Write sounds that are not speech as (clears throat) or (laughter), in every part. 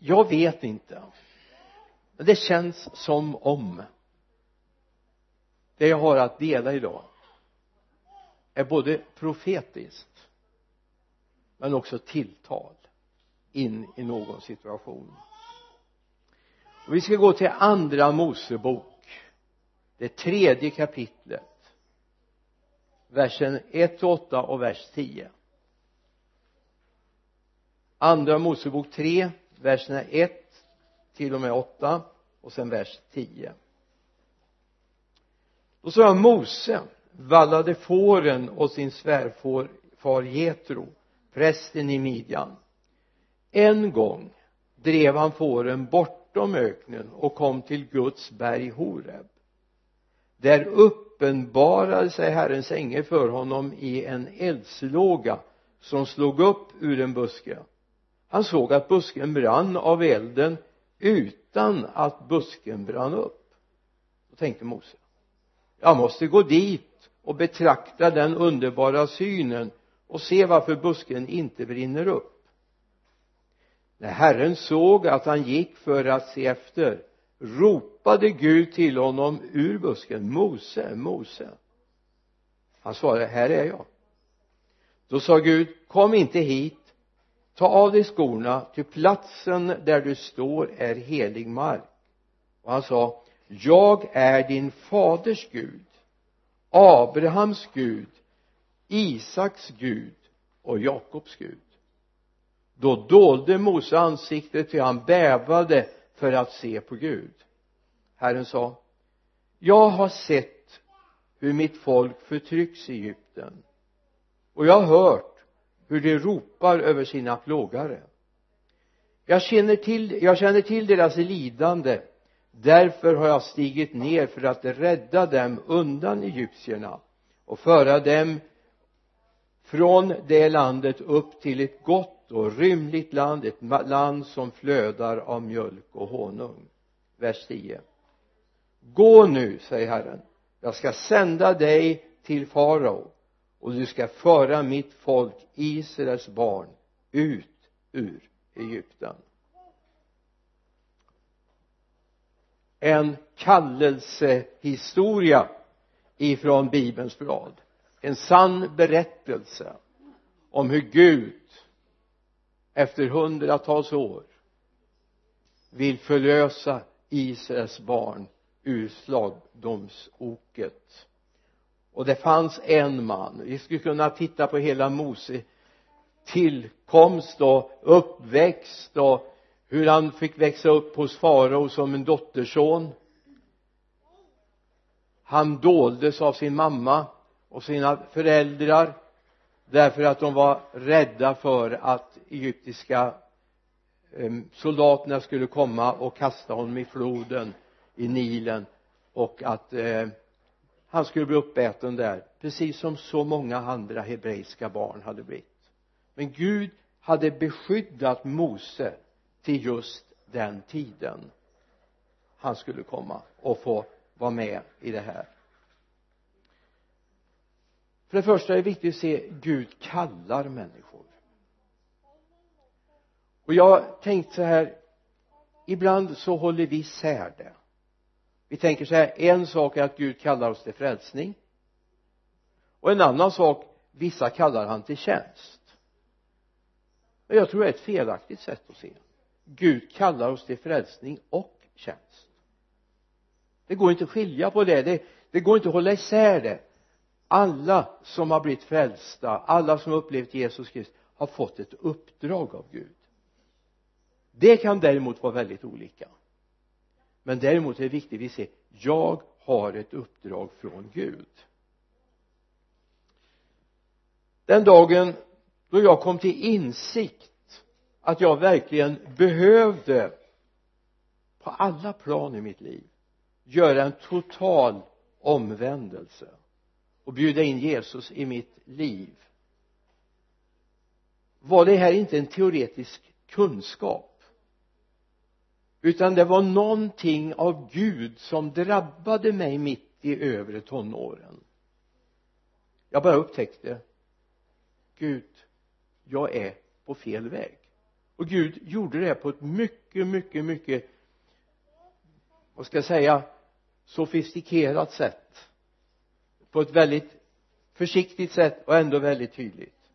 jag vet inte. Men det känns som om det jag har att dela idag är både profetiskt men också tilltal in i någon situation. Och vi ska gå till andra Mosebok det tredje kapitlet versen 1 8 och vers 10 andra Mosebok 3 verserna 1 till och med 8 och sen vers 10 då sa jag Mose vallade fåren och sin svärfar Jetro prästen i Midjan. En gång drev han fåren bortom öknen och kom till Guds berg Horeb. Där uppenbarade sig Herrens ängel för honom i en eldslåga som slog upp ur en buske han såg att busken brann av elden utan att busken brann upp. Då tänkte Mose jag måste gå dit och betrakta den underbara synen och se varför busken inte brinner upp. När Herren såg att han gick för att se efter ropade Gud till honom ur busken Mose, Mose. Han svarade här är jag. Då sa Gud kom inte hit ta av dig skorna ty platsen där du står är helig mark. Och han sa jag är din faders Gud Abrahams Gud Isaks Gud och Jakobs Gud. Då dolde Mose ansiktet ty han bävade för att se på Gud. Herren sa jag har sett hur mitt folk förtrycks i Egypten. Och jag har hört hur de ropar över sina plågare. Jag känner till, jag känner till deras lidande. Därför har jag stigit ner för att rädda dem undan egyptierna och föra dem från det landet upp till ett gott och rymligt land ett land som flödar av mjölk och honung. Vers 10 gå nu säger Herren. Jag ska sända dig till farao och du ska föra mitt folk Israels barn ut ur Egypten. En kallelsehistoria ifrån bibelns blad. En sann berättelse om hur Gud efter hundratals år vill förlösa Israels barn ur slagdomsoket och det fanns en man. Vi skulle kunna titta på hela Mose tillkomst och uppväxt och hur han fick växa upp hos farao som en dotterson. Han doldes av sin mamma och sina föräldrar därför att de var rädda för att egyptiska ehm, soldaterna skulle komma och kasta honom i floden i Nilen och att eh, han skulle bli uppäten där precis som så många andra hebreiska barn hade blivit. Men Gud hade beskyddat Mose till just den tiden han skulle komma och få vara med i det här. För det första är det viktigt att se Gud kallar människor. Och jag tänkte så här ibland så håller vi isär det vi tänker så här en sak är att Gud kallar oss till frälsning. Och en annan sak vissa kallar han till tjänst. Men jag tror det är ett felaktigt sätt att se. Gud kallar oss till frälsning och tjänst. Det går inte att skilja på det. Det, det går inte att hålla isär det. Alla som har blivit frälsta alla som har upplevt Jesus Kristus har fått ett uppdrag av Gud. Det kan däremot vara väldigt olika men däremot är det viktigt att vi ser jag har ett uppdrag från Gud. Den dagen då jag kom till insikt att jag verkligen behövde på alla plan i mitt liv göra en total omvändelse och bjuda in Jesus i mitt liv var det här inte en teoretisk kunskap? Utan det var någonting av Gud som drabbade mig mitt i övre tonåren. Jag bara upptäckte Gud jag är på fel väg. Och Gud gjorde det på ett mycket mycket mycket vad ska jag säga sofistikerat sätt. På ett väldigt försiktigt sätt och ändå väldigt tydligt.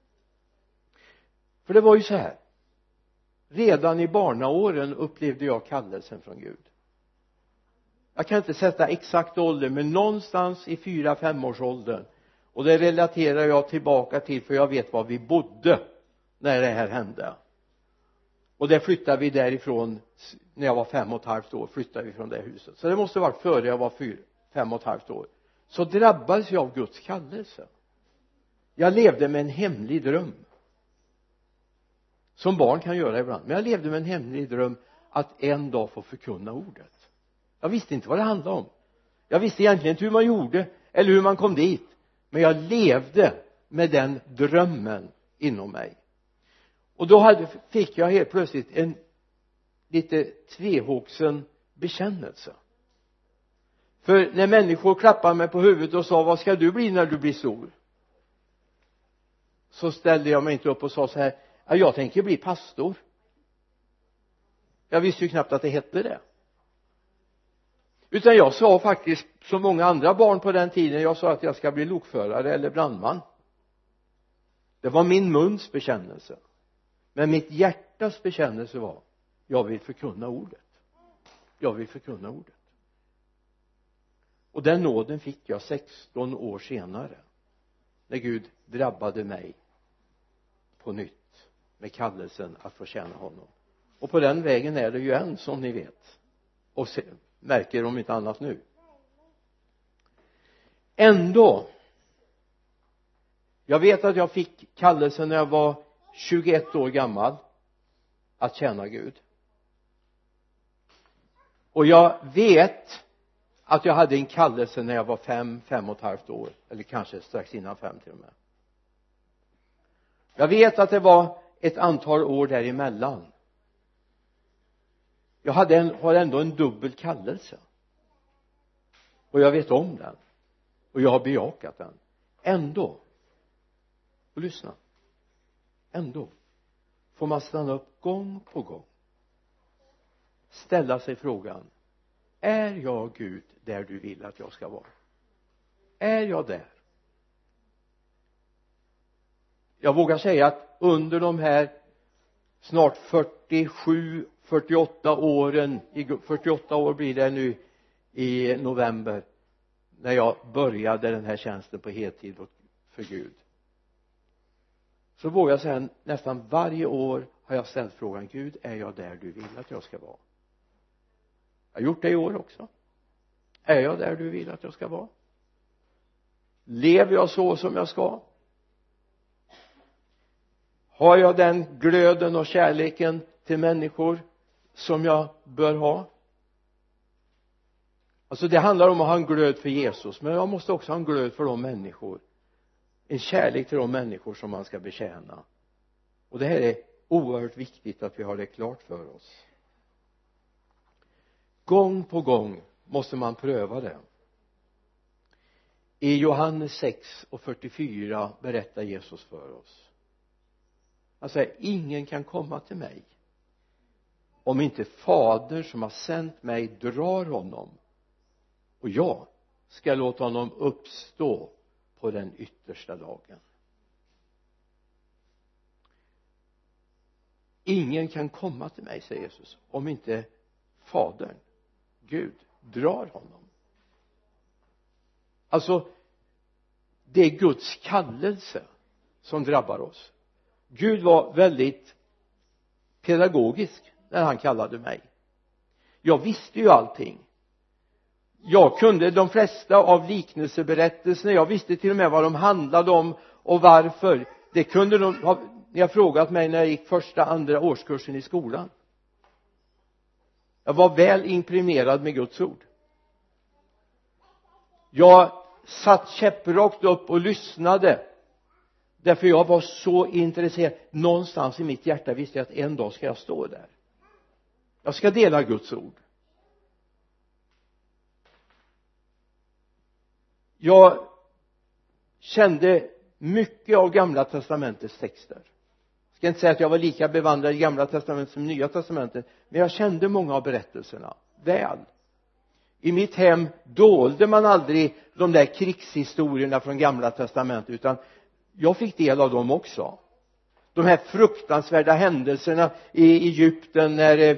För det var ju så här redan i barnaåren upplevde jag kallelsen från Gud. Jag kan inte sätta exakt ålder men någonstans i fyra femårsåldern. Och det relaterar jag tillbaka till för jag vet var vi bodde när det här hände. Och det flyttade vi därifrån när jag var fem och ett halvt år flyttade vi från det huset. Så det måste ha varit före jag var fyra, fem och ett halvt år. Så drabbades jag av Guds kallelse. Jag levde med en hemlig dröm som barn kan göra ibland. Men jag levde med en hemlig dröm att en dag få förkunna ordet. Jag visste inte vad det handlade om. Jag visste egentligen inte hur man gjorde eller hur man kom dit. Men jag levde med den drömmen inom mig. Och då hade, fick jag helt plötsligt en lite tvehågsen bekännelse. För när människor klappade mig på huvudet och sa vad ska du bli när du blir stor? Så ställde jag mig inte upp och sa så här ja, jag tänker bli pastor. Jag visste ju knappt att det hette det. Utan jag sa faktiskt som många andra barn på den tiden jag sa att jag ska bli lokförare eller brandman. Det var min muns bekännelse. Men mitt hjärtas bekännelse var jag vill förkunna ordet. Jag vill förkunna ordet. Och den nåden fick jag 16 år senare när Gud drabbade mig på nytt med kallelsen att få tjäna honom. Och på den vägen är det ju än som ni vet. Och se, märker om inte annat nu. Ändå jag vet att jag fick kallelsen när jag var 21 år gammal att tjäna Gud. Och jag vet att jag hade en kallelse när jag var fem, fem och ett halvt år eller kanske strax innan fem till och med. Jag vet att det var ett antal år däremellan. Jag hade en, har ändå en dubbel kallelse. Och jag vet om den. Och jag har bejakat den. Ändå. Och lyssna. Ändå får man stanna upp gång på gång. Ställa sig frågan är jag Gud där du vill att jag ska vara? Är jag där? Jag vågar säga att under de här snart 47 48 åren 48 år blir det nu i november när jag började den här tjänsten på heltid för Gud. Så vågar jag säga nästan varje år har jag ställt frågan Gud är jag där du vill att jag ska vara? Jag har gjort det i år också. Är jag där du vill att jag ska vara? Lever jag så som jag ska? Har jag den glöden och kärleken till människor som jag bör ha? Alltså det handlar om att ha en glöd för Jesus men jag måste också ha en glöd för de människor. En kärlek till de människor som man ska betjäna. Och det här är oerhört viktigt att vi har det klart för oss. Gång på gång måste man pröva det. I Johannes 6 och 44 berättar Jesus för oss han säger ingen kan komma till mig om inte fader som har sänt mig drar honom. Och jag ska låta honom uppstå på den yttersta dagen. Ingen kan komma till mig säger Jesus om inte fadern Gud drar honom. Alltså det är Guds kallelse som drabbar oss. Gud var väldigt pedagogisk när han kallade mig. Jag visste ju allting. Jag kunde de flesta av liknelseberättelserna. Jag visste till och med vad de handlade om och varför. Det kunde de ha ni har frågat mig när jag gick första andra årskursen i skolan. Jag var väl imprimerad med Guds ord. Jag satt käpprakt upp och lyssnade därför jag var så intresserad. Någonstans i mitt hjärta visste jag att en dag ska jag stå där. Jag ska dela Guds ord. Jag kände mycket av gamla testamentets texter. Jag ska inte säga att jag var lika bevandrad i gamla testamentet som nya testamentet men jag kände många av berättelserna väl. I mitt hem dolde man aldrig de där krigshistorierna från gamla testamentet utan jag fick del av dem också. De här fruktansvärda händelserna i Egypten när eh,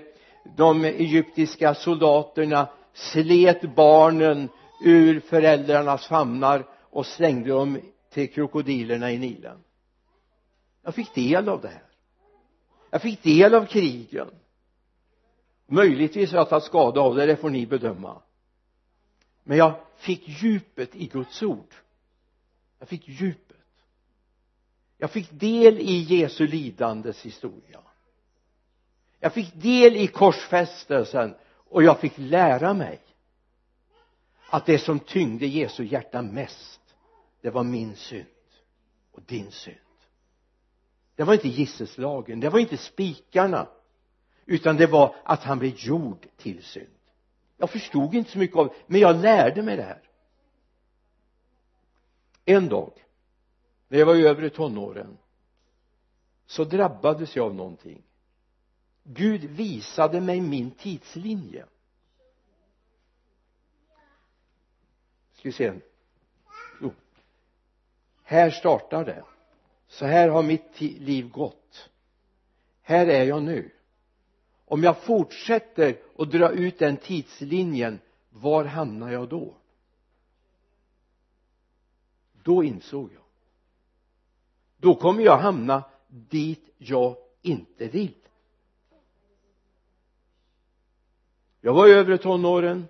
de egyptiska soldaterna slet barnen ur föräldrarnas famnar och slängde dem till krokodilerna i Nilen. Jag fick del av det här. Jag fick del av krigen. Möjligtvis har jag tagit skada av det, det får ni bedöma. Men jag fick djupet i Guds ord. Jag fick djupet jag fick del i Jesu lidandes historia. Jag fick del i korsfästelsen och jag fick lära mig att det som tyngde Jesu hjärta mest det var min synd och din synd. Det var inte gisselslagen det var inte spikarna utan det var att han blev gjord till synd. Jag förstod inte så mycket av det men jag lärde mig det här. En dag när jag var över i tonåren så drabbades jag av någonting. Gud visade mig min tidslinje. Ska vi se. Jo. Här startar det. Så här har mitt liv gått. Här är jag nu. Om jag fortsätter att dra ut den tidslinjen var hamnar jag då? Då insåg jag då kommer jag hamna dit jag inte vill. Jag var övre tonåren.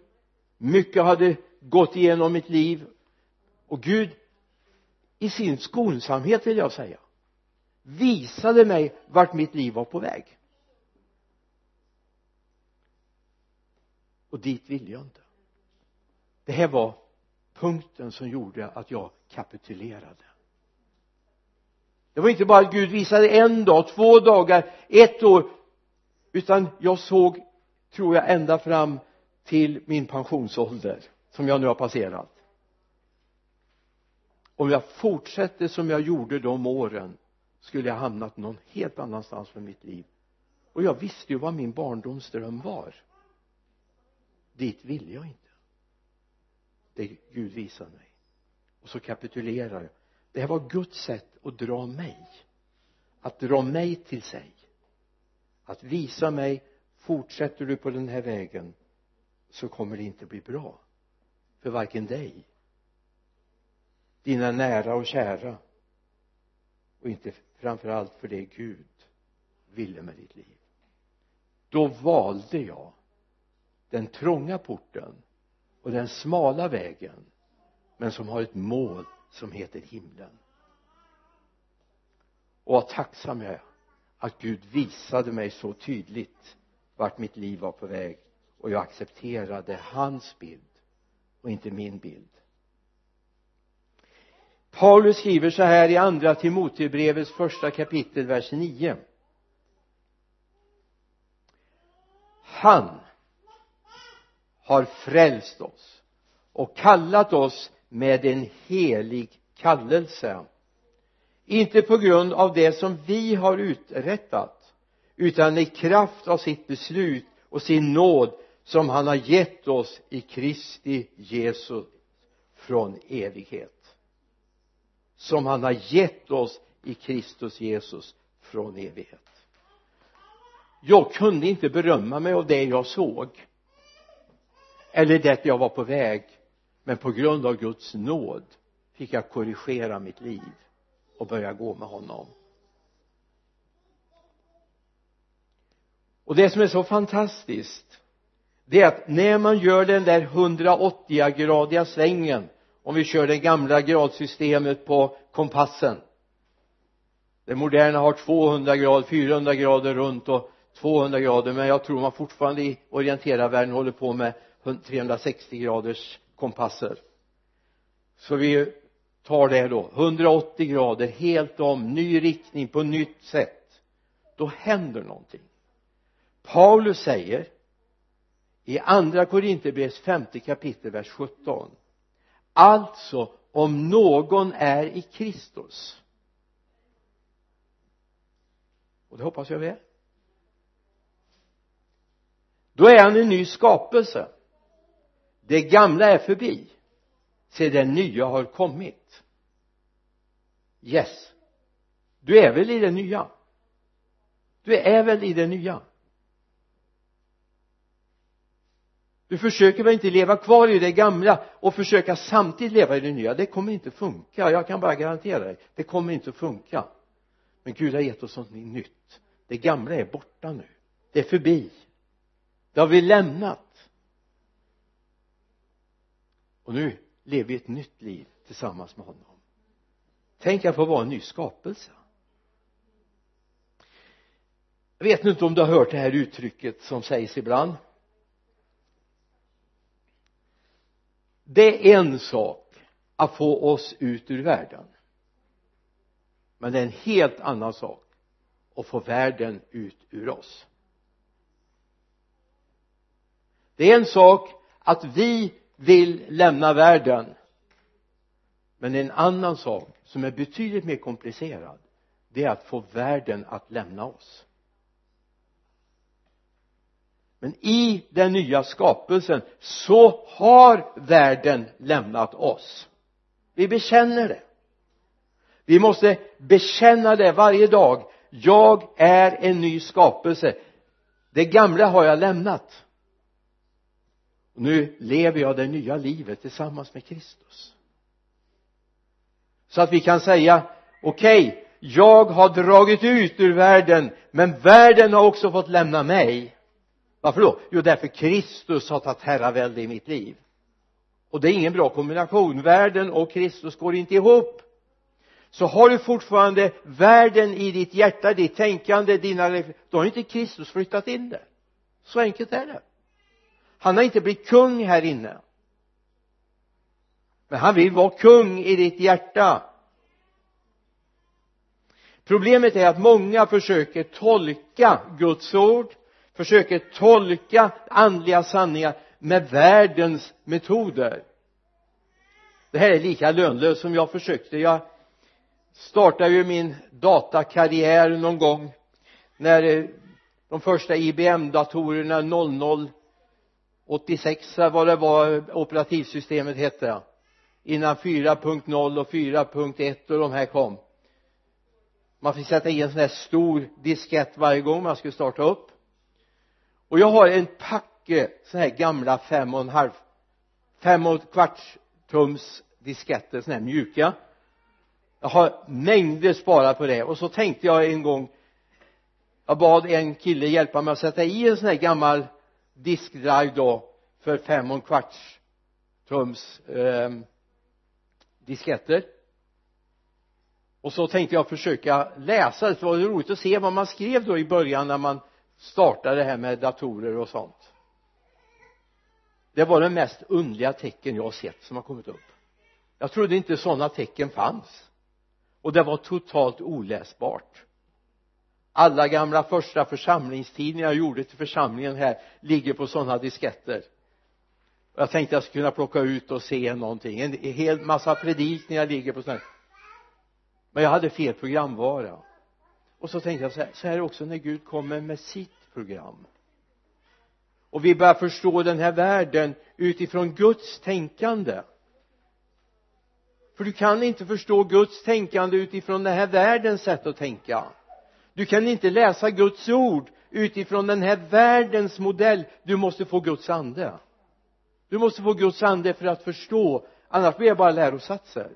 Mycket hade gått igenom mitt liv. Och Gud i sin skonsamhet vill jag säga visade mig vart mitt liv var på väg. Och dit ville jag inte. Det här var punkten som gjorde att jag kapitulerade det var inte bara att Gud visade en dag, två dagar, ett år utan jag såg tror jag ända fram till min pensionsålder som jag nu har passerat. Om jag fortsätter som jag gjorde de åren skulle jag hamnat någon helt annanstans med mitt liv. Och jag visste ju vad min barndomsdröm var. Dit ville jag inte. Det Gud visade mig. Och så kapitulerar jag det här var Guds sätt att dra mig. Att dra mig till sig. Att visa mig fortsätter du på den här vägen så kommer det inte bli bra för varken dig dina nära och kära och inte framför allt för det Gud ville med ditt liv. Då valde jag den trånga porten och den smala vägen men som har ett mål som heter himlen. Och vad tacksam jag är att Gud visade mig så tydligt vart mitt liv var på väg och jag accepterade hans bild och inte min bild. Paulus skriver så här i andra Timotebrevets första kapitel vers 9 han har frälst oss och kallat oss med en helig kallelse. Inte på grund av det som vi har uträttat utan i kraft av sitt beslut och sin nåd som han har gett oss i Kristi Jesus från evighet. Som han har gett oss i Kristus Jesus från evighet. Jag kunde inte berömma mig av det jag såg eller det jag var på väg men på grund av Guds nåd fick jag korrigera mitt liv och börja gå med honom. Och det som är så fantastiskt det är att när man gör den där 180-gradiga svängen om vi kör det gamla gradsystemet på kompassen det moderna har 200 grader, 400 grader runt och 200 grader men jag tror man fortfarande i orienterarvärlden håller på med 360 graders kompasser. Så vi tar det då. 180 grader helt om ny riktning på nytt sätt. Då händer någonting. Paulus säger i andra Korinthierbrevets femte kapitel vers 17 alltså om någon är i Kristus och det hoppas jag vi är då är han en ny skapelse det gamla är förbi. Se det nya har kommit. Yes. Du är väl i det nya? Du är väl i det nya? Du försöker väl inte leva kvar i det gamla och försöka samtidigt leva i det nya? Det kommer inte funka. Jag kan bara garantera dig. Det kommer inte att funka. Men Gud har gett oss något nytt. Det gamla är borta nu. Det är förbi. Det har vi lämnat och nu lever vi ett nytt liv tillsammans med honom. Tänk att få vara en ny skapelse. Jag vet inte om du har hört det här uttrycket som sägs ibland. Det är en sak att få oss ut ur världen. Men det är en helt annan sak att få världen ut ur oss. Det är en sak att vi vill lämna världen. Men en annan sak som är betydligt mer komplicerad. Det är att få världen att lämna oss. Men i den nya skapelsen så har världen lämnat oss. Vi bekänner det. Vi måste bekänna det varje dag. Jag är en ny skapelse. Det gamla har jag lämnat och nu lever jag det nya livet tillsammans med Kristus. Så att vi kan säga okej okay, jag har dragit ut ur världen men världen har också fått lämna mig. Varför då? Jo därför Kristus har tagit herravälde i mitt liv. Och det är ingen bra kombination. Världen och Kristus går inte ihop. Så har du fortfarande världen i ditt hjärta, ditt tänkande, dina då har inte Kristus flyttat in där. Så enkelt är det han har inte blivit kung här inne. Men han vill vara kung i ditt hjärta. Problemet är att många försöker tolka Guds ord försöker tolka andliga sanningar med världens metoder. Det här är lika lönlöst som jag försökte. Jag startade ju min datakarriär någon gång när eh, de första IBM-datorerna 0086 vad det var operativsystemet hette innan 4.0 och 4.1 och de här kom. Man fick sätta i en sån här stor diskett varje gång man skulle starta upp. Och jag har en packe sån här gamla fem och en halv fem och ett kvarts tums disketter sån här mjuka. Jag har mängder sparat på det. Och så tänkte jag en gång jag bad en kille hjälpa mig att sätta i en sån här gammal diskdrive då för fem och en kvarts tums eh, disketter. Och så tänkte jag försöka läsa det var roligt att se vad man skrev då i början när man startade det här med datorer och sånt. Det var det mest underliga tecken jag har sett som har kommit upp. Jag trodde inte sådana tecken fanns. Och det var totalt oläsbart alla gamla första församlingstidningar jag gjorde till församlingen här ligger på sådana disketter. Jag tänkte jag skulle kunna plocka ut och se någonting. En hel massa predikningar ligger på sådana men jag hade fel programvara. Och så tänkte jag så här, så här är det också när Gud kommer med sitt program. Och vi börjar förstå den här världen utifrån Guds tänkande. För du kan inte förstå Guds tänkande utifrån den här världens sätt att tänka du kan inte läsa Guds ord utifrån den här världens modell. Du måste få Guds ande. Du måste få Guds ande för att förstå. Annars blir det bara lärosatser.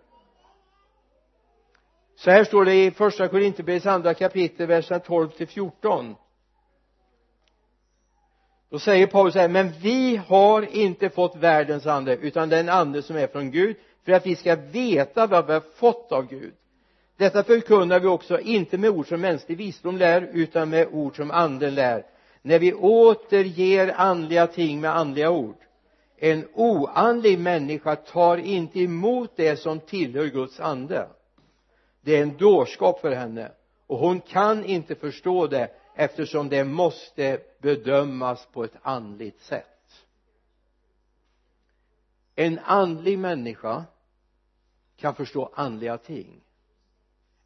Så här står det i första Korinthierbrevets andra kapitel verserna 12 till 14 då säger Paulus så här men vi har inte fått världens ande utan den ande som är från Gud för att vi ska veta vad vi har fått av Gud detta förkunnar vi också inte med ord som mänsklig visdom lär utan med ord som anden lär. När vi återger andliga ting med andliga ord. En oandlig människa tar inte emot det som tillhör Guds ande. Det är en dårskap för henne och hon kan inte förstå det eftersom det måste bedömas på ett andligt sätt. En andlig människa kan förstå andliga ting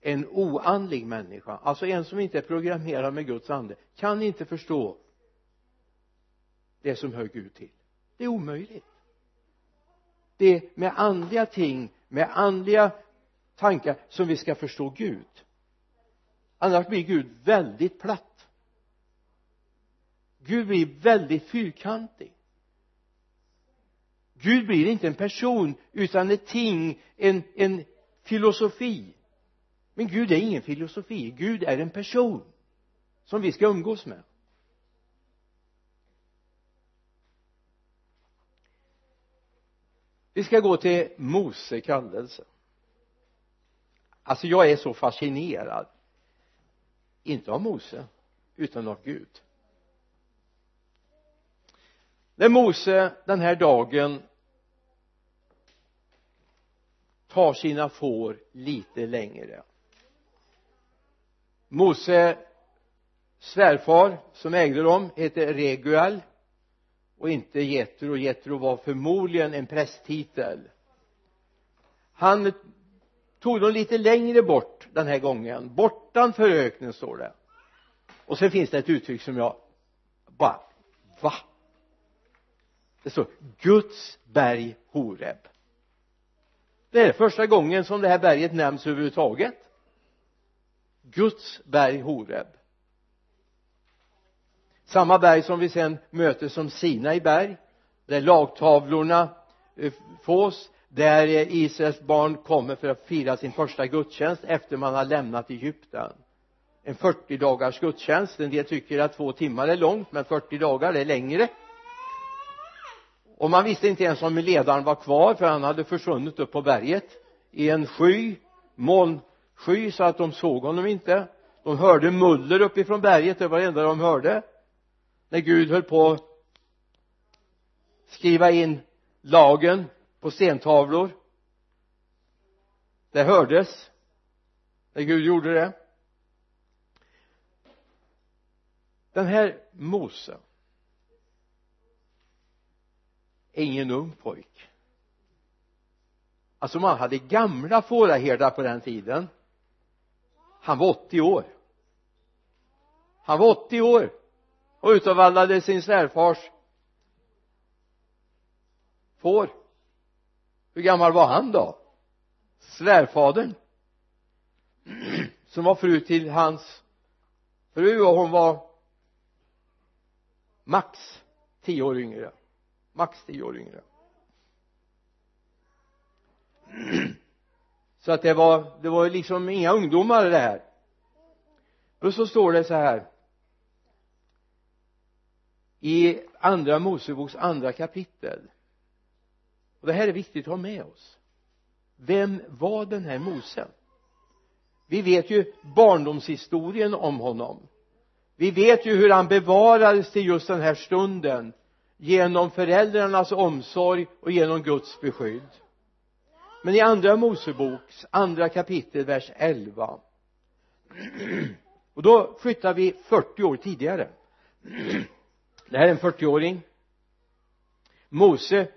en oandlig människa alltså en som inte är programmerad med Guds ande kan inte förstå det som hör Gud till. Det är omöjligt. Det är med andliga ting med andliga tankar som vi ska förstå Gud. Annars blir Gud väldigt platt. Gud blir väldigt fyrkantig. Gud blir inte en person utan ett ting, en, en filosofi men Gud är ingen filosofi, Gud är en person som vi ska umgås med. Vi ska gå till Mose kallelse. Alltså jag är så fascinerad. Inte av Mose utan av Gud. När Mose den här dagen tar sina får lite längre. Mose svärfar som ägde dem hette Reguel och inte Jetro. Jetro var förmodligen en prästtitel. Han tog dem lite längre bort den här gången. Bortanför öknen står det. Och sen finns det ett uttryck som jag bara va? Det står Guds berg Horeb. Det är första gången som det här berget nämns överhuvudtaget. Guds berg Horeb. Samma berg som vi sen möter som Sinai berg där lagtavlorna eh, fås där eh, Israels barn kommer för att fira sin första gudstjänst efter man har lämnat Egypten. En 40 dagars gudstjänst en del tycker att två timmar är långt men 40 dagar är längre. Och man visste inte ens om ledaren var kvar för han hade försvunnit upp på berget i en sky moln sky så att de såg honom inte. De hörde muller uppifrån berget det var det enda de hörde. När Gud höll på att skriva in lagen på stentavlor. Det hördes när Gud gjorde det. Den här Mose. Är ingen ung pojk. Alltså man hade gamla fåraherdar på den tiden han var 80 år. Han var 80 år och ute och vallade sin svärfars får. Hur gammal var han då? Svärfadern som var fru till hans fru och hon var max tio år yngre. Max tio år yngre så att det var det var liksom inga ungdomar det här. Och så står det så här. I andra Moseboks andra kapitel. Och det här är viktigt att ha med oss. Vem var den här Mose? Vi vet ju barndomshistorien om honom. Vi vet ju hur han bevarades till just den här stunden. Genom föräldrarnas omsorg och genom Guds beskydd men i andra Moseboks andra kapitel vers 11 och då flyttar vi 40 år tidigare. Det här är en 40-åring Mose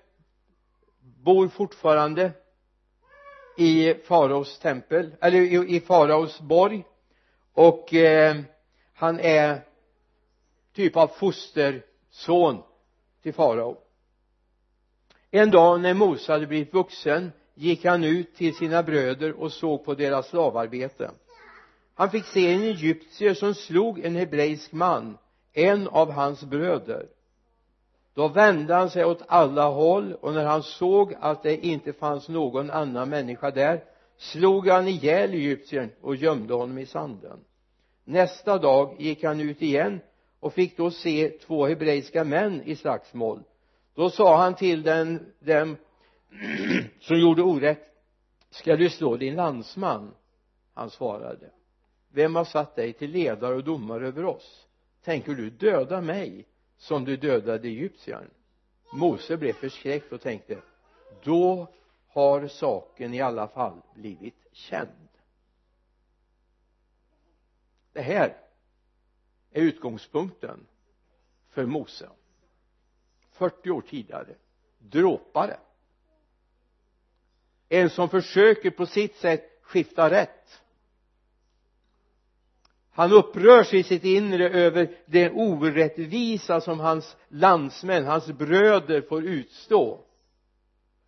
bor fortfarande i faraos tempel eller i, i faraos borg och eh, han är typ av fosterson till farao. En dag när Mose hade blivit vuxen gick han ut till sina bröder och såg på deras slavarbete. Han fick se en egyptier som slog en hebreisk man en av hans bröder. Då vände han sig åt alla håll och när han såg att det inte fanns någon annan människa där slog han ihjäl egyptiern och gömde honom i sanden. Nästa dag gick han ut igen och fick då se två hebreiska män i slagsmål. Då sa han till den, dem (clears throat) som gjorde orätt. Ska du slå din landsman? Han svarade. Vem har satt dig till ledare och domare över oss? Tänker du döda mig som du dödade egyptiern? Mose blev förskräckt och tänkte då har saken i alla fall blivit känd. Det här är utgångspunkten för Mose. 40 år tidigare dråpare en som försöker på sitt sätt skifta rätt. Han upprörs i sitt inre över det orättvisa som hans landsmän, hans bröder får utstå.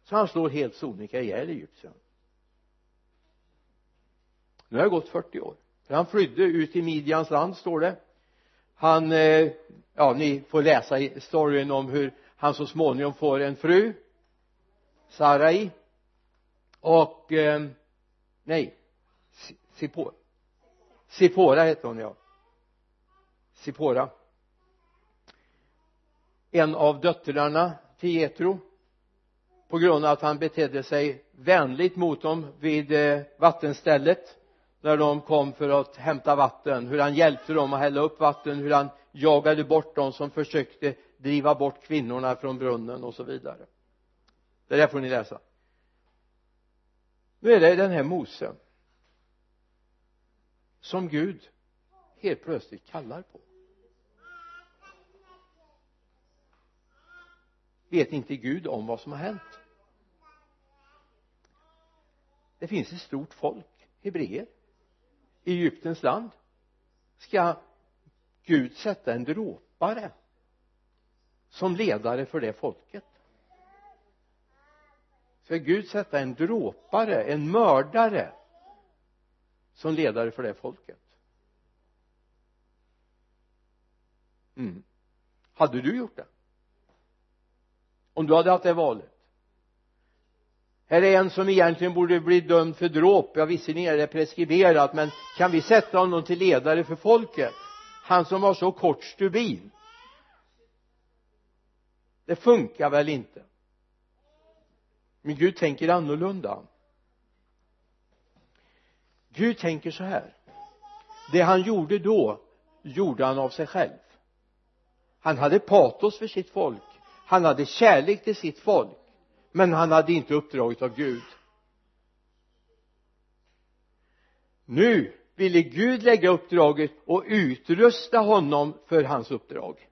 Så han slår helt sonika ihjäl egyptiern nu har det gått 40 år. För han flydde ut i Midjans land står det. Han eh, ja ni får läsa i storyn om hur han så småningom får en fru Sarai och eh, nej. Sipora Sipora hette hon ja. Sipora en av döttrarna till Jetro på grund av att han betedde sig vänligt mot dem vid eh, vattenstället när de kom för att hämta vatten. Hur han hjälpte dem att hälla upp vatten hur han jagade bort dem som försökte driva bort kvinnorna från brunnen och så vidare. Det där får ni läsa nu är det den här Mose som Gud helt plötsligt kallar på. Vet inte Gud om vad som har hänt? Det finns ett stort folk hebreer i Egyptens land. Ska Gud sätta en dråpare som ledare för det folket? För Gud sätta en dråpare, en mördare som ledare för det folket. Mm. hade du gjort det? Om du hade haft det valet? Här är en som egentligen borde bli dömd för dråp. Ja visserligen är det preskriberat men kan vi sätta honom till ledare för folket? Han som har så kort stubin det funkar väl inte? Men Gud tänker annorlunda. Gud tänker så här. Det han gjorde då gjorde han av sig själv. Han hade patos för sitt folk. Han hade kärlek till sitt folk. Men han hade inte uppdraget av Gud. Nu ville Gud lägga uppdraget och utrusta honom för hans uppdrag.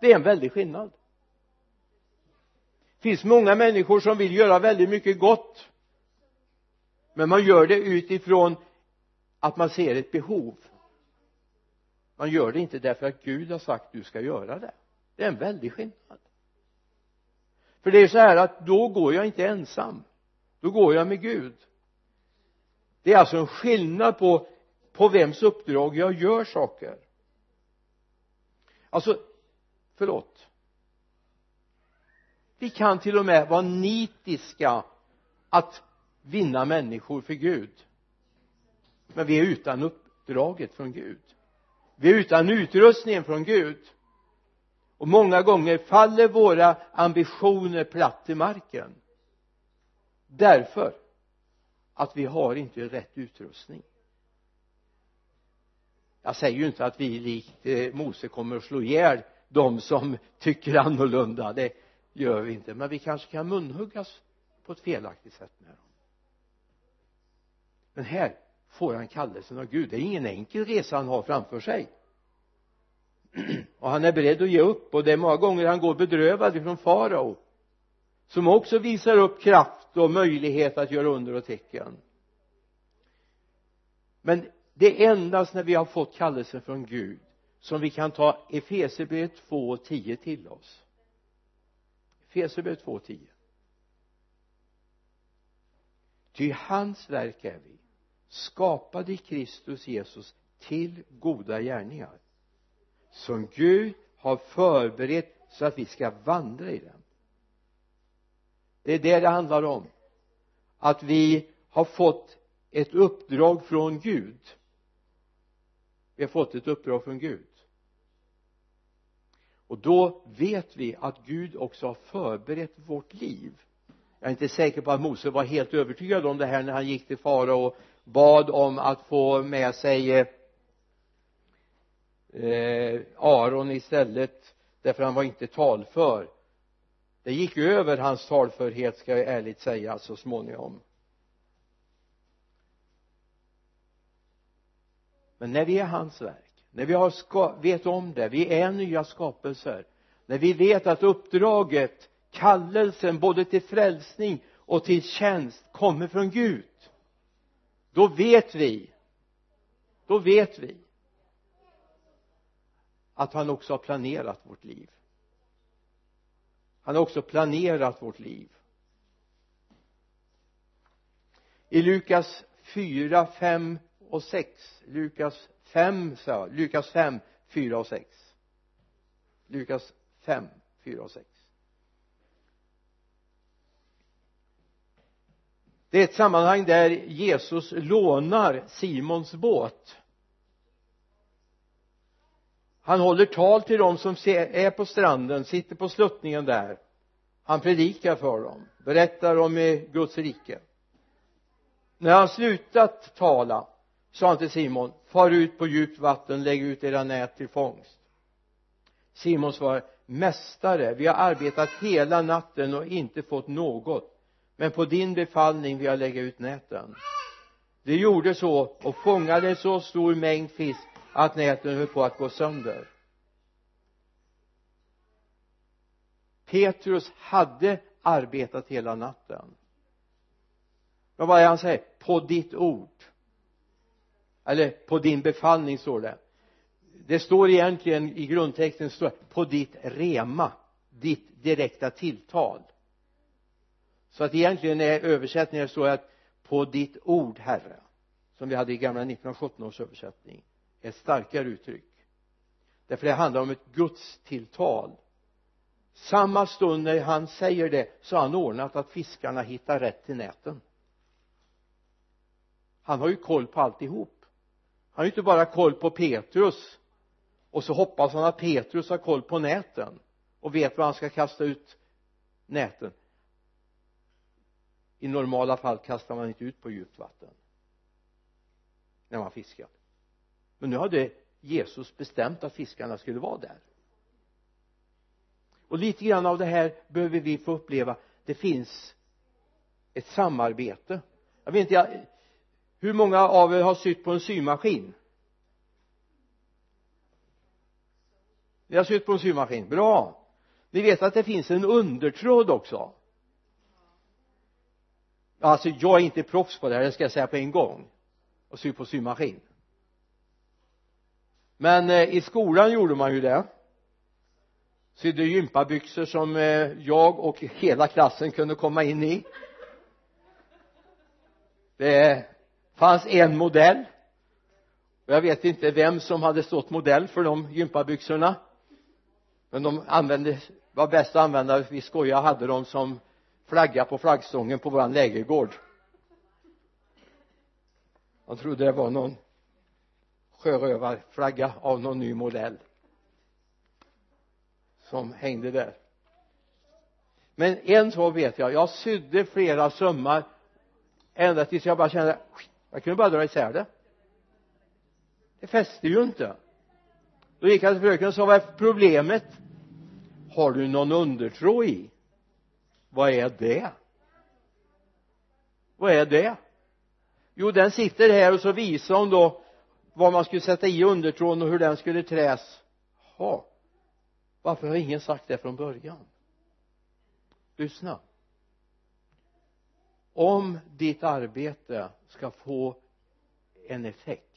Det är en väldig skillnad finns många människor som vill göra väldigt mycket gott men man gör det utifrån att man ser ett behov. Man gör det inte därför att Gud har sagt att du ska göra det. Det är en väldig skillnad. För det är så här att då går jag inte ensam. Då går jag med Gud. Det är alltså en skillnad på på vems uppdrag jag gör saker. Alltså förlåt vi kan till och med vara nitiska att vinna människor för Gud. Men vi är utan uppdraget från Gud. Vi är utan utrustningen från Gud. Och många gånger faller våra ambitioner platt till marken. Därför att vi har inte rätt utrustning. Jag säger ju inte att vi likt eh, Mose kommer att slå ihjäl de som tycker annorlunda. Det gör vi inte men vi kanske kan munhuggas på ett felaktigt sätt med dem. Men här får han kallelsen av Gud. Det är ingen enkel resa han har framför sig. Och han är beredd att ge upp och det är många gånger han går bedrövad ifrån farao som också visar upp kraft och möjlighet att göra under och tecken. Men det är endast när vi har fått kallelsen från Gud som vi kan ta Efesierbrevet 2 och 10 till oss. Efesierbrevet 2 och 10 ty hans verk är vi skapade i Kristus Jesus till goda gärningar som Gud har förberett så att vi ska vandra i den det är det det handlar om att vi har fått ett uppdrag från Gud. Vi har fått ett uppdrag från Gud och då vet vi att Gud också har förberett vårt liv. Jag är inte säker på att Mose var helt övertygad om det här när han gick till farao och bad om att få med sig eh, Aron istället därför han var inte talför. Det gick över hans talförhet ska jag ärligt säga så småningom. Men när vi är hans verk när vi har ska, vet om det vi är nya skapelser. När vi vet att uppdraget kallelsen både till frälsning och till tjänst kommer från Gud då vet vi då vet vi att han också har planerat vårt liv. Han har också planerat vårt liv. I Lukas 4, 5 och 6 Lukas fem sa jag, Lukas 5, 4 och sex. Lukas 5, 4 och sex. Det är ett sammanhang där Jesus lånar Simons båt. Han håller tal till dem som är på stranden, sitter på sluttningen där. Han predikar för dem, berättar om eh, Guds rike. När han slutat tala sa han till Simon far ut på djupt vatten, lägg ut era nät till fångst. Simon svarade mästare vi har arbetat hela natten och inte fått något men på din befallning vill jag lägga ut näten. De gjorde så och fångade så stor mängd fisk att näten höll på att gå sönder. Petrus hade arbetat hela natten. Men vad är han säger? På ditt ord eller på din befallning står det. Det står egentligen i grundtexten står på ditt rema ditt direkta tilltal. Så att egentligen är översättningen så att på ditt ord herre. Som vi hade i gamla 1917 års översättning. Ett starkare uttryck. Därför det handlar om ett Guds tilltal. Samma stund när han säger det så har han ordnat att fiskarna hittar rätt till näten. Han har ju koll på alltihop han har ju inte bara koll på Petrus och så hoppas han att Petrus har koll på näten och vet var han ska kasta ut näten. I normala fall kastar man inte ut på djupt vatten när man fiskar. Men nu hade Jesus bestämt att fiskarna skulle vara där. Och lite grann av det här behöver vi få uppleva. Det finns ett samarbete. Jag vet inte jag, hur många av er har sytt på en symaskin? Ni har sytt på en symaskin, bra. Ni vet att det finns en undertråd också. Alltså jag är inte proffs på det här det ska jag säga på en gång. Och sy på symaskin. Men eh, i skolan gjorde man ju det. Sydde gympabyxor som eh, jag och hela klassen kunde komma in i. Det fanns en modell. Och jag vet inte vem som hade stått modell för de gympabyxorna. Men de använde var bäst att använda vi skojade hade dem som flagga på flaggstången på våran lägergård. Man trodde det var någon sjörövarflagga av någon ny modell som hängde där. Men en sak vet jag. Jag sydde flera sömmar ända tills jag bara kände jag kunde bara dra isär det. Det fäste ju inte. Då gick jag till fröken och sa vad är problemet? Har du någon undertro i? Vad är det? Vad är det? Jo den sitter här och så visar hon då vad man skulle sätta i undertråden och hur den skulle träs. Ha! Varför har ingen sagt det från början? Lyssna om ditt arbete ska få en effekt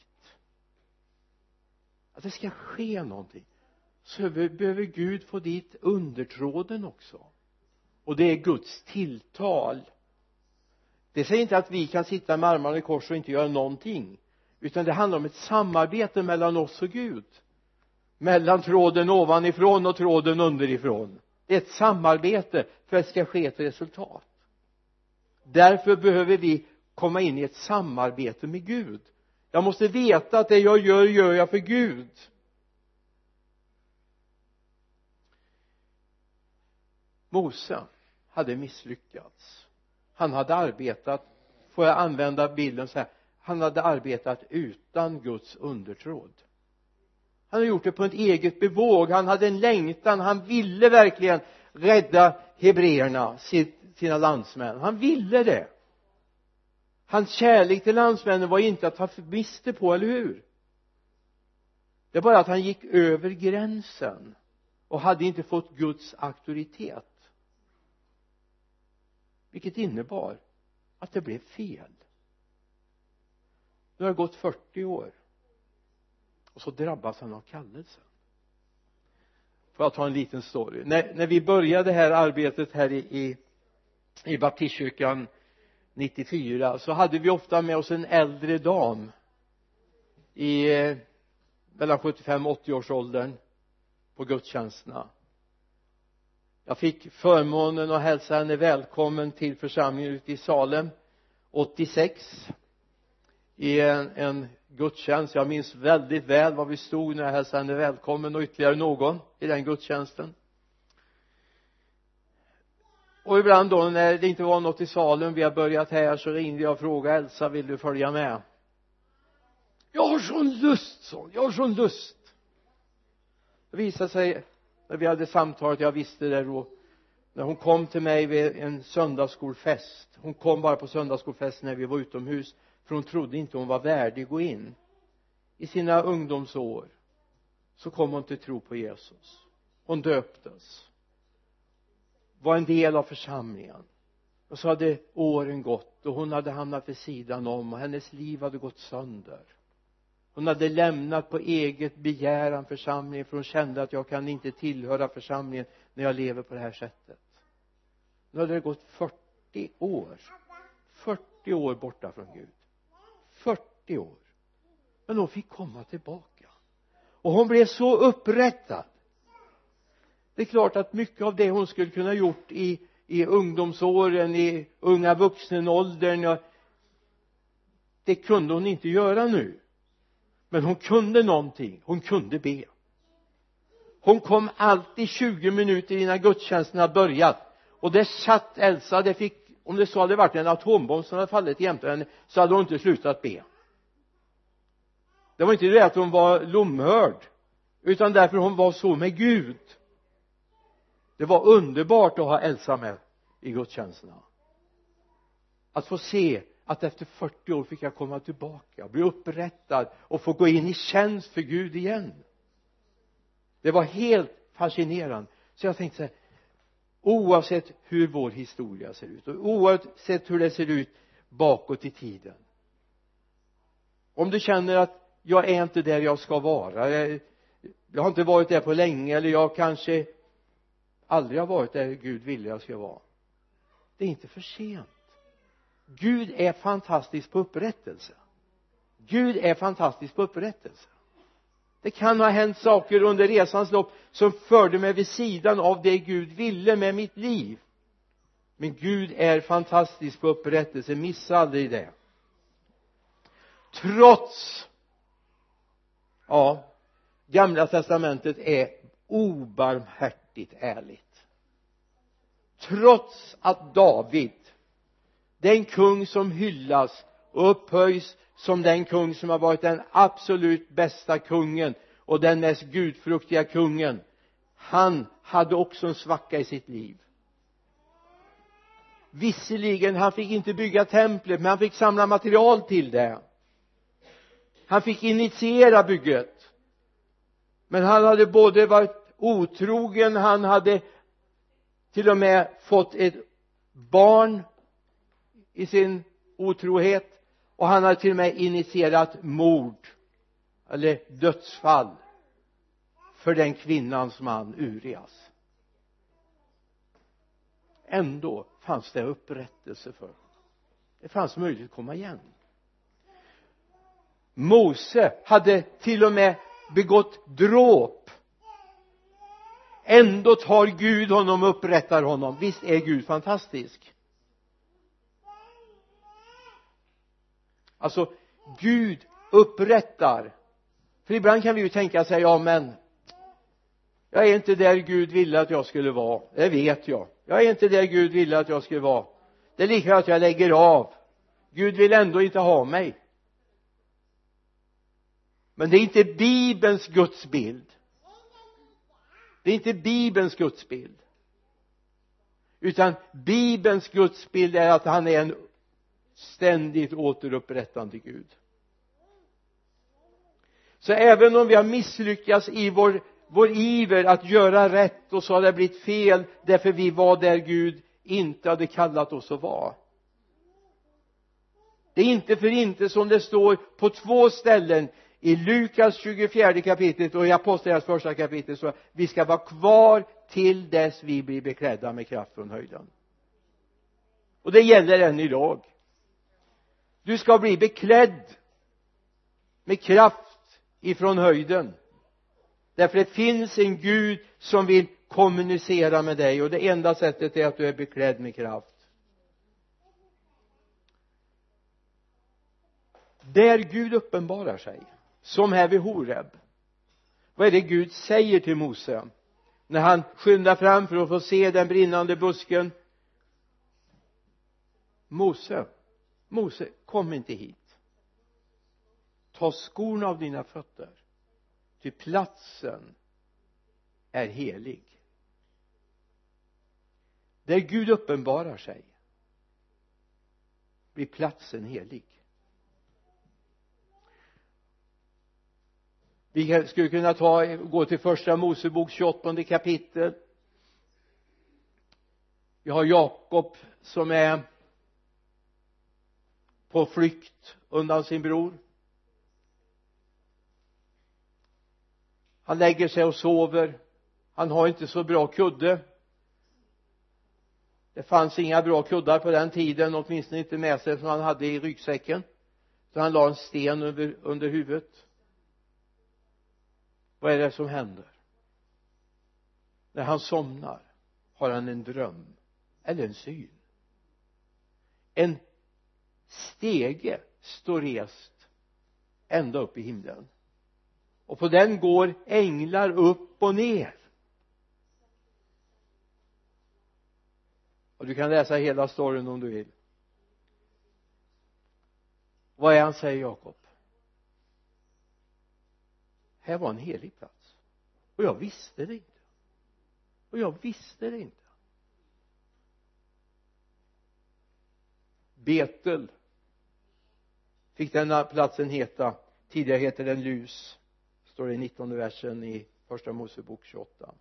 att det ska ske någonting så behöver Gud få dit undertråden också. Och det är Guds tilltal. Det säger inte att vi kan sitta med armarna i kors och inte göra någonting utan det handlar om ett samarbete mellan oss och Gud. Mellan tråden ovanifrån och tråden underifrån. Det är ett samarbete för att det ska ske ett resultat därför behöver vi komma in i ett samarbete med Gud. Jag måste veta att det jag gör, gör jag för Gud. Mose hade misslyckats. Han hade arbetat får jag använda bilden så här han hade arbetat utan Guds undertråd. Han hade gjort det på ett eget bevåg. Han hade en längtan. Han ville verkligen rädda hebreerna sina landsmän. Han ville det. Hans kärlek till landsmännen var inte att ta miste på, eller hur? Det är bara att han gick över gränsen och hade inte fått Guds auktoritet. Vilket innebar att det blev fel. Nu har det gått 40 år och så drabbas han av kallelsen får jag ta en liten story? När, när vi började det här arbetet här i, i, i baptistkyrkan 94 så hade vi ofta med oss en äldre dam i eh, mellan 75 och 80 års åldern på gudstjänsterna. Jag fick förmånen att hälsa henne välkommen till församlingen ute i Salem 86 i en, en gudstjänst. Jag minns väldigt väl var vi stod när jag hälsade henne välkommen och ytterligare någon i den gudstjänsten och ibland då när det inte var något i salen vi har börjat här så ringde jag och frågade Elsa vill du följa med? Jag har sån lust sån jag har sån lust. Det visade sig när vi hade samtalet jag visste det då när hon kom till mig vid en söndagsskolfest hon kom bara på söndagsskolfest när vi var utomhus för hon trodde inte hon var värdig att gå in i sina ungdomsår så kom hon till tro på Jesus. Hon döptes var en del av församlingen. Och så hade åren gått och hon hade hamnat vid sidan om och hennes liv hade gått sönder. Hon hade lämnat på eget begäran församlingen för hon kände att jag kan inte tillhöra församlingen när jag lever på det här sättet. Nu hade det gått 40 år. 40 år borta från Gud. 40 år. Men hon fick komma tillbaka. Och hon blev så upprättad det är klart att mycket av det hon skulle kunna gjort i i ungdomsåren i unga vuxenåldern det kunde hon inte göra nu. Men hon kunde någonting. Hon kunde be. Hon kom alltid 20 minuter innan gudstjänsten hade börjat. Och där satt Elsa det fick om det så hade varit en atombomb som hade fallit jämte henne så hade hon inte slutat be. Det var inte det att hon var lomhörd utan därför hon var så med Gud det var underbart att ha Elsa med i gudstjänsterna. Att få se att efter 40 år fick jag komma tillbaka bli upprättad och få gå in i tjänst för Gud igen. Det var helt fascinerande. Så jag tänkte så här oavsett hur vår historia ser ut och oavsett hur det ser ut bakåt i tiden om du känner att jag är inte där jag ska vara jag, jag har inte varit där på länge eller jag kanske aldrig har varit där Gud ville jag ska vara. Det är inte för sent. Gud är fantastisk på upprättelse. Gud är fantastisk på upprättelse. Det kan ha hänt saker under resans lopp som förde mig vid sidan av det Gud ville med mitt liv. Men Gud är fantastisk på upprättelse. Missa aldrig det. Trots ja gamla testamentet är obarmhärtigt ärligt. Trots att David den kung som hyllas och upphöjs som den kung som har varit den absolut bästa kungen och den mest gudfruktiga kungen han hade också en svacka i sitt liv. Visserligen han fick inte bygga templet men han fick samla material till det. Han fick initiera bygget. Men han hade både varit otrogen han hade till och med fått ett barn i sin otrohet och han hade till och med initierat mord eller dödsfall för den kvinnans man Urias. Ändå fanns det upprättelse för det fanns möjlighet att komma igen. Mose hade till och med begått dråp ändå tar Gud honom och upprättar honom. Visst är Gud fantastisk? Alltså Gud upprättar. För ibland kan vi ju tänka sig ja men jag är inte där Gud ville att jag skulle vara. Det vet jag. Jag är inte där Gud ville att jag skulle vara. Det är lika att jag lägger av. Gud vill ändå inte ha mig. Men det är inte bibelns gudsbild det är inte bibelns gudsbild. Utan bibelns gudsbild är att han är en ständigt återupprättande Gud. Så även om vi har misslyckats i vår vår iver att göra rätt och så har det blivit fel därför vi var där Gud inte hade kallat oss att vara. Det är inte för inte som det står på två ställen i Lukas 24 kapitlet och i Apostlagärningarnas första kapitel så vi ska vara kvar till dess vi blir beklädda med kraft från höjden. Och det gäller än idag. Du ska bli beklädd med kraft ifrån höjden. Därför det finns en Gud som vill kommunicera med dig och det enda sättet är att du är beklädd med kraft. Där Gud uppenbarar sig som här vid Horeb. Vad är det Gud säger till Mose? När han skyndar fram för att få se den brinnande busken? Mose Mose kom inte hit. Ta skorna av dina fötter ty platsen är helig. Där Gud uppenbarar sig blir platsen helig. Vi skulle kunna ta, gå till första Mosebok 28 kapitel. Vi har Jakob som är på flykt undan sin bror. Han lägger sig och sover. Han har inte så bra kudde. Det fanns inga bra kuddar på den tiden åtminstone inte med sig som han hade i ryggsäcken. Så han la en sten under, under huvudet vad är det som händer? När han somnar har han en dröm eller en syn? En stege står rest ända upp i himlen. Och på den går änglar upp och ner. Och du kan läsa hela storyn om du vill. Vad är han säger Jakob? Här var en helig plats. Och jag visste det inte. Och jag visste det inte. Betel fick denna platsen heta. Tidigare heter den Lus står det i 19 versen i första Mosebok 28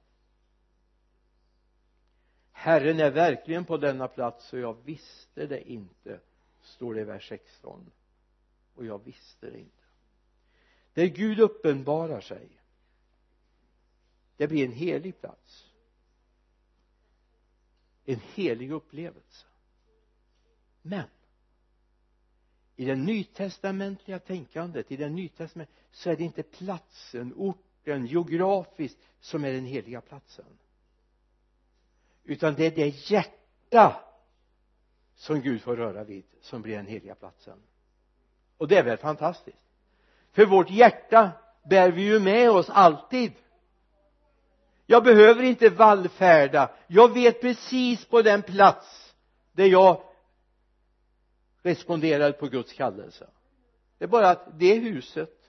Herren är verkligen på denna plats och jag visste det inte står det i vers 16 och jag visste det inte där Gud uppenbarar sig. Det blir en helig plats. En helig upplevelse. Men i det nytestamentliga tänkandet i det nytestamentliga så är det inte platsen, orten, geografiskt som är den heliga platsen. Utan det är det hjärta som Gud får röra vid som blir den heliga platsen. Och det är väl fantastiskt? För vårt hjärta bär vi ju med oss alltid. Jag behöver inte vallfärda. Jag vet precis på den plats där jag responderade på Guds kallelse. Det är bara att det huset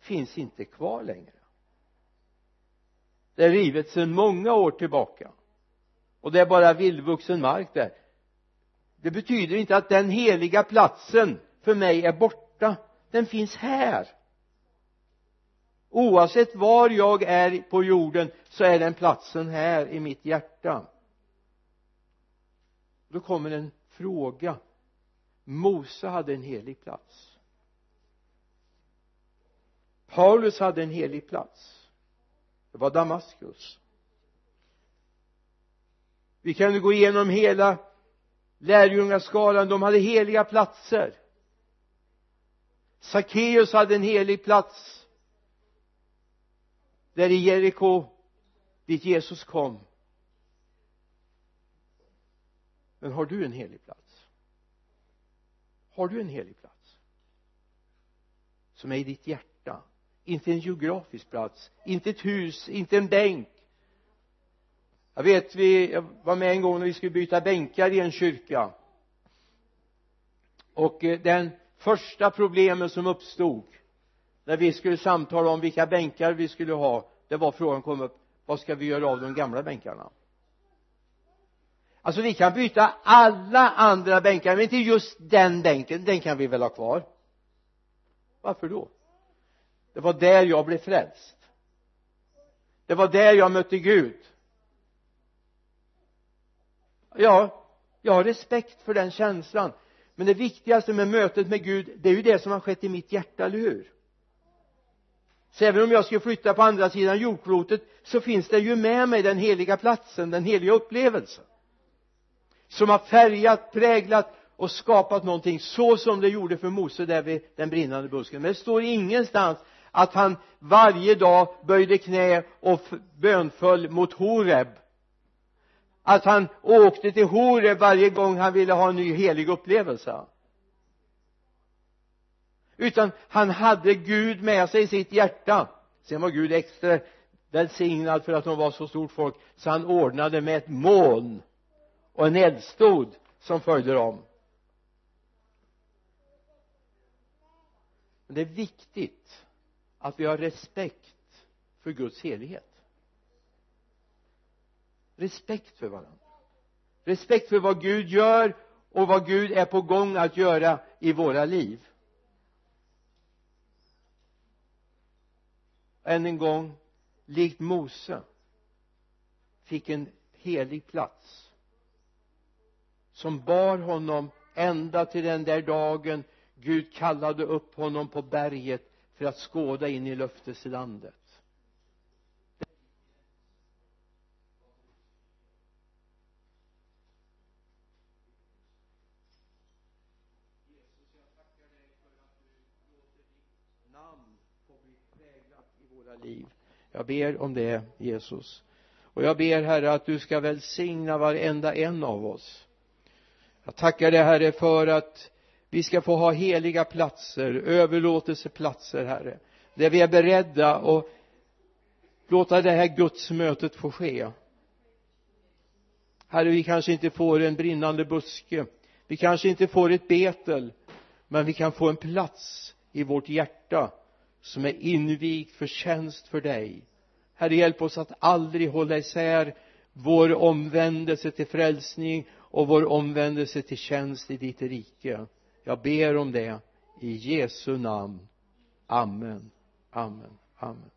finns inte kvar längre. Det är rivet sedan många år tillbaka. Och det är bara vildvuxen mark där. Det betyder inte att den heliga platsen för mig är borta. Den finns här oavsett var jag är på jorden så är den platsen här i mitt hjärta. Då kommer en fråga. Mose hade en helig plats. Paulus hade en helig plats. Det var Damaskus. Vi kan gå igenom hela lärjungaskalan de hade heliga platser. Sackeus hade en helig plats där i Jeriko dit Jesus kom. Men har du en helig plats? Har du en helig plats? Som är i ditt hjärta. Inte en geografisk plats inte ett hus, inte en bänk. Jag vet vi jag var med en gång när vi skulle byta bänkar i en kyrka. Och eh, den första problemen som uppstod när vi skulle samtala om vilka bänkar vi skulle ha det var frågan kom upp vad ska vi göra av de gamla bänkarna? Alltså vi kan byta alla andra bänkar men inte just den bänken den kan vi väl ha kvar. Varför då? Det var där jag blev frälst. Det var där jag mötte Gud. Ja jag har respekt för den känslan men det viktigaste med mötet med Gud det är ju det som har skett i mitt hjärta, eller hur? Så även om jag skulle flytta på andra sidan jordklotet så finns det ju med mig den heliga platsen, den heliga upplevelsen. Som har färgat, präglat och skapat någonting så som det gjorde för Mose där vid den brinnande busken. Men det står ingenstans att han varje dag böjde knä och bönföll mot Horeb. Att han åkte till Horeb varje gång han ville ha en ny helig upplevelse utan han hade Gud med sig i sitt hjärta. Sen var Gud extra välsignad för att de var så stort folk så han ordnade med ett moln och en eldstod som följde dem. Men det är viktigt att vi har respekt för Guds helighet. Respekt för varandra. Respekt för vad Gud gör och vad Gud är på gång att göra i våra liv. Än en gång likt Mose fick en helig plats som bar honom ända till den där dagen Gud kallade upp honom på berget för att skåda in i löfteslandet liv jag ber om det Jesus. Och jag ber herre att du ska välsigna varenda en av oss. Jag tackar dig herre för att vi ska få ha heliga platser överlåtelseplatser herre där vi är beredda att låta det här gudsmötet få ske. Herre vi kanske inte får en brinnande buske vi kanske inte får ett betel men vi kan få en plats i vårt hjärta som är invigt för tjänst för dig. Herre hjälp oss att aldrig hålla isär vår omvändelse till frälsning och vår omvändelse till tjänst i ditt rike. Jag ber om det i Jesu namn. Amen. Amen. Amen.